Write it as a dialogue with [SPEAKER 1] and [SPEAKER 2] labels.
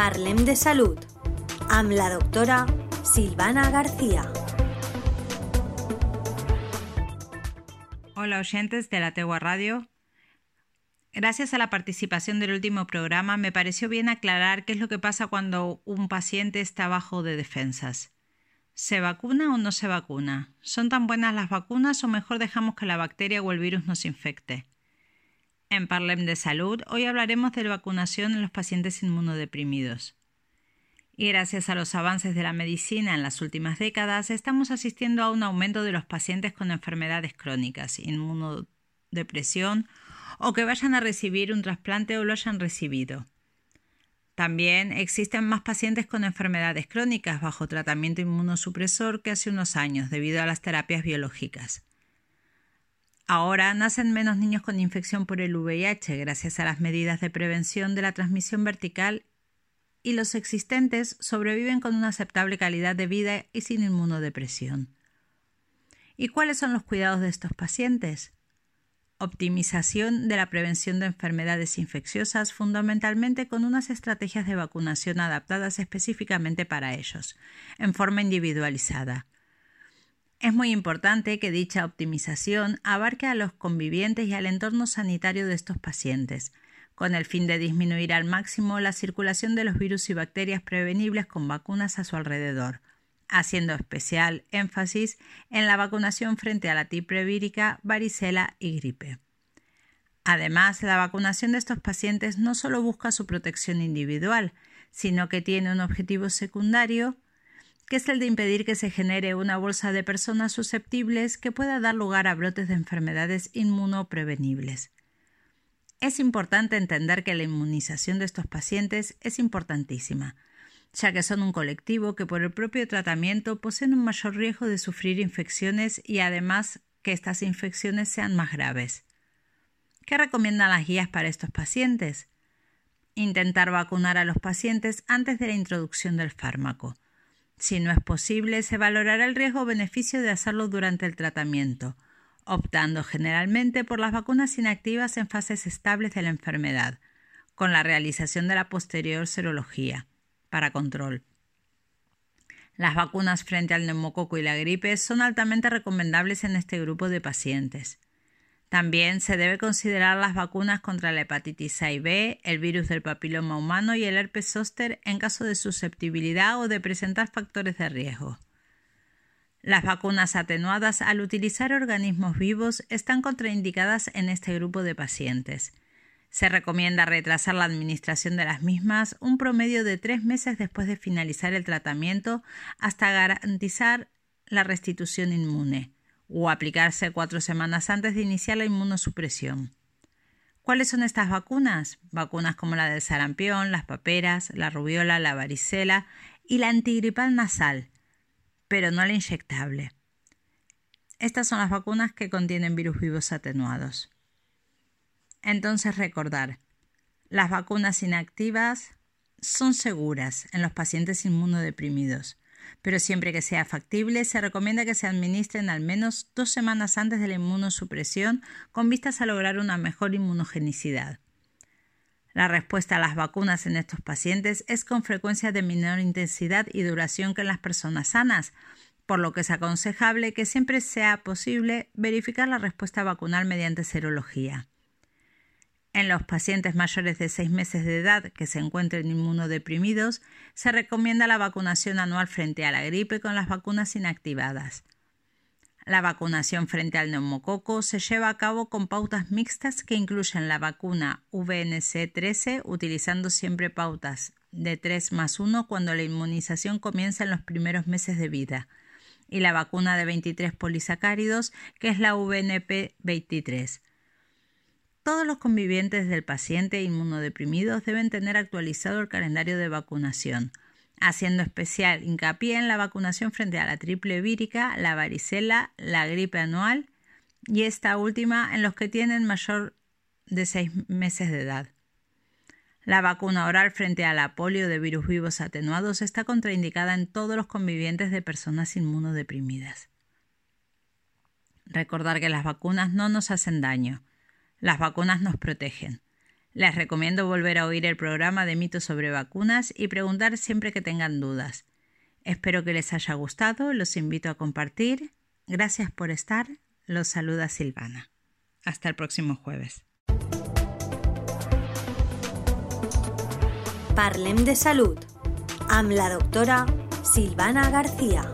[SPEAKER 1] Parlem de Salud amb la doctora Silvana García.
[SPEAKER 2] Hola oyentes de la Tegua Radio. Gracias a la participación del último programa me pareció bien aclarar qué es lo que pasa cuando un paciente está bajo de defensas. ¿Se vacuna o no se vacuna? ¿Son tan buenas las vacunas o mejor dejamos que la bacteria o el virus nos infecte? En Parlem de Salud, hoy hablaremos de la vacunación en los pacientes inmunodeprimidos. Y gracias a los avances de la medicina en las últimas décadas, estamos asistiendo a un aumento de los pacientes con enfermedades crónicas, inmunodepresión o que vayan a recibir un trasplante o lo hayan recibido. También existen más pacientes con enfermedades crónicas bajo tratamiento inmunosupresor que hace unos años debido a las terapias biológicas. Ahora nacen menos niños con infección por el VIH gracias a las medidas de prevención de la transmisión vertical y los existentes sobreviven con una aceptable calidad de vida y sin inmunodepresión. ¿Y cuáles son los cuidados de estos pacientes? Optimización de la prevención de enfermedades infecciosas fundamentalmente con unas estrategias de vacunación adaptadas específicamente para ellos, en forma individualizada es muy importante que dicha optimización abarque a los convivientes y al entorno sanitario de estos pacientes, con el fin de disminuir al máximo la circulación de los virus y bacterias prevenibles con vacunas a su alrededor, haciendo especial énfasis en la vacunación frente a la tipre vírica, varicela y gripe. Además, la vacunación de estos pacientes no solo busca su protección individual, sino que tiene un objetivo secundario que es el de impedir que se genere una bolsa de personas susceptibles que pueda dar lugar a brotes de enfermedades inmunoprevenibles. Es importante entender que la inmunización de estos pacientes es importantísima, ya que son un colectivo que por el propio tratamiento poseen un mayor riesgo de sufrir infecciones y además que estas infecciones sean más graves. ¿Qué recomiendan las guías para estos pacientes? Intentar vacunar a los pacientes antes de la introducción del fármaco. Si no es posible, se valorará el riesgo o beneficio de hacerlo durante el tratamiento, optando generalmente por las vacunas inactivas en fases estables de la enfermedad, con la realización de la posterior serología, para control. Las vacunas frente al neumococo y la gripe son altamente recomendables en este grupo de pacientes. También se debe considerar las vacunas contra la hepatitis A y B, el virus del papiloma humano y el herpes zóster en caso de susceptibilidad o de presentar factores de riesgo. Las vacunas atenuadas al utilizar organismos vivos están contraindicadas en este grupo de pacientes. Se recomienda retrasar la administración de las mismas un promedio de tres meses después de finalizar el tratamiento hasta garantizar la restitución inmune o aplicarse cuatro semanas antes de iniciar la inmunosupresión. ¿Cuáles son estas vacunas? Vacunas como la del sarampión, las paperas, la rubiola, la varicela y la antigripal nasal, pero no la inyectable. Estas son las vacunas que contienen virus vivos atenuados. Entonces recordar, las vacunas inactivas son seguras en los pacientes inmunodeprimidos pero siempre que sea factible se recomienda que se administren al menos dos semanas antes de la inmunosupresión con vistas a lograr una mejor inmunogenicidad. La respuesta a las vacunas en estos pacientes es con frecuencia de menor intensidad y duración que en las personas sanas, por lo que es aconsejable que siempre sea posible verificar la respuesta vacunal mediante serología. En los pacientes mayores de 6 meses de edad que se encuentren inmunodeprimidos, se recomienda la vacunación anual frente a la gripe con las vacunas inactivadas. La vacunación frente al neumococo se lleva a cabo con pautas mixtas que incluyen la vacuna VNC13 utilizando siempre pautas de 3 más 1 cuando la inmunización comienza en los primeros meses de vida y la vacuna de 23 polisacáridos que es la VNP23. Todos los convivientes del paciente inmunodeprimidos deben tener actualizado el calendario de vacunación, haciendo especial hincapié en la vacunación frente a la triple vírica, la varicela, la gripe anual y esta última en los que tienen mayor de seis meses de edad. La vacuna oral frente a la polio de virus vivos atenuados está contraindicada en todos los convivientes de personas inmunodeprimidas. Recordar que las vacunas no nos hacen daño, las vacunas nos protegen. Les recomiendo volver a oír el programa de mitos sobre vacunas y preguntar siempre que tengan dudas. Espero que les haya gustado, los invito a compartir. Gracias por estar. Los saluda Silvana. Hasta el próximo jueves.
[SPEAKER 1] Parlem de Salud. La doctora Silvana García.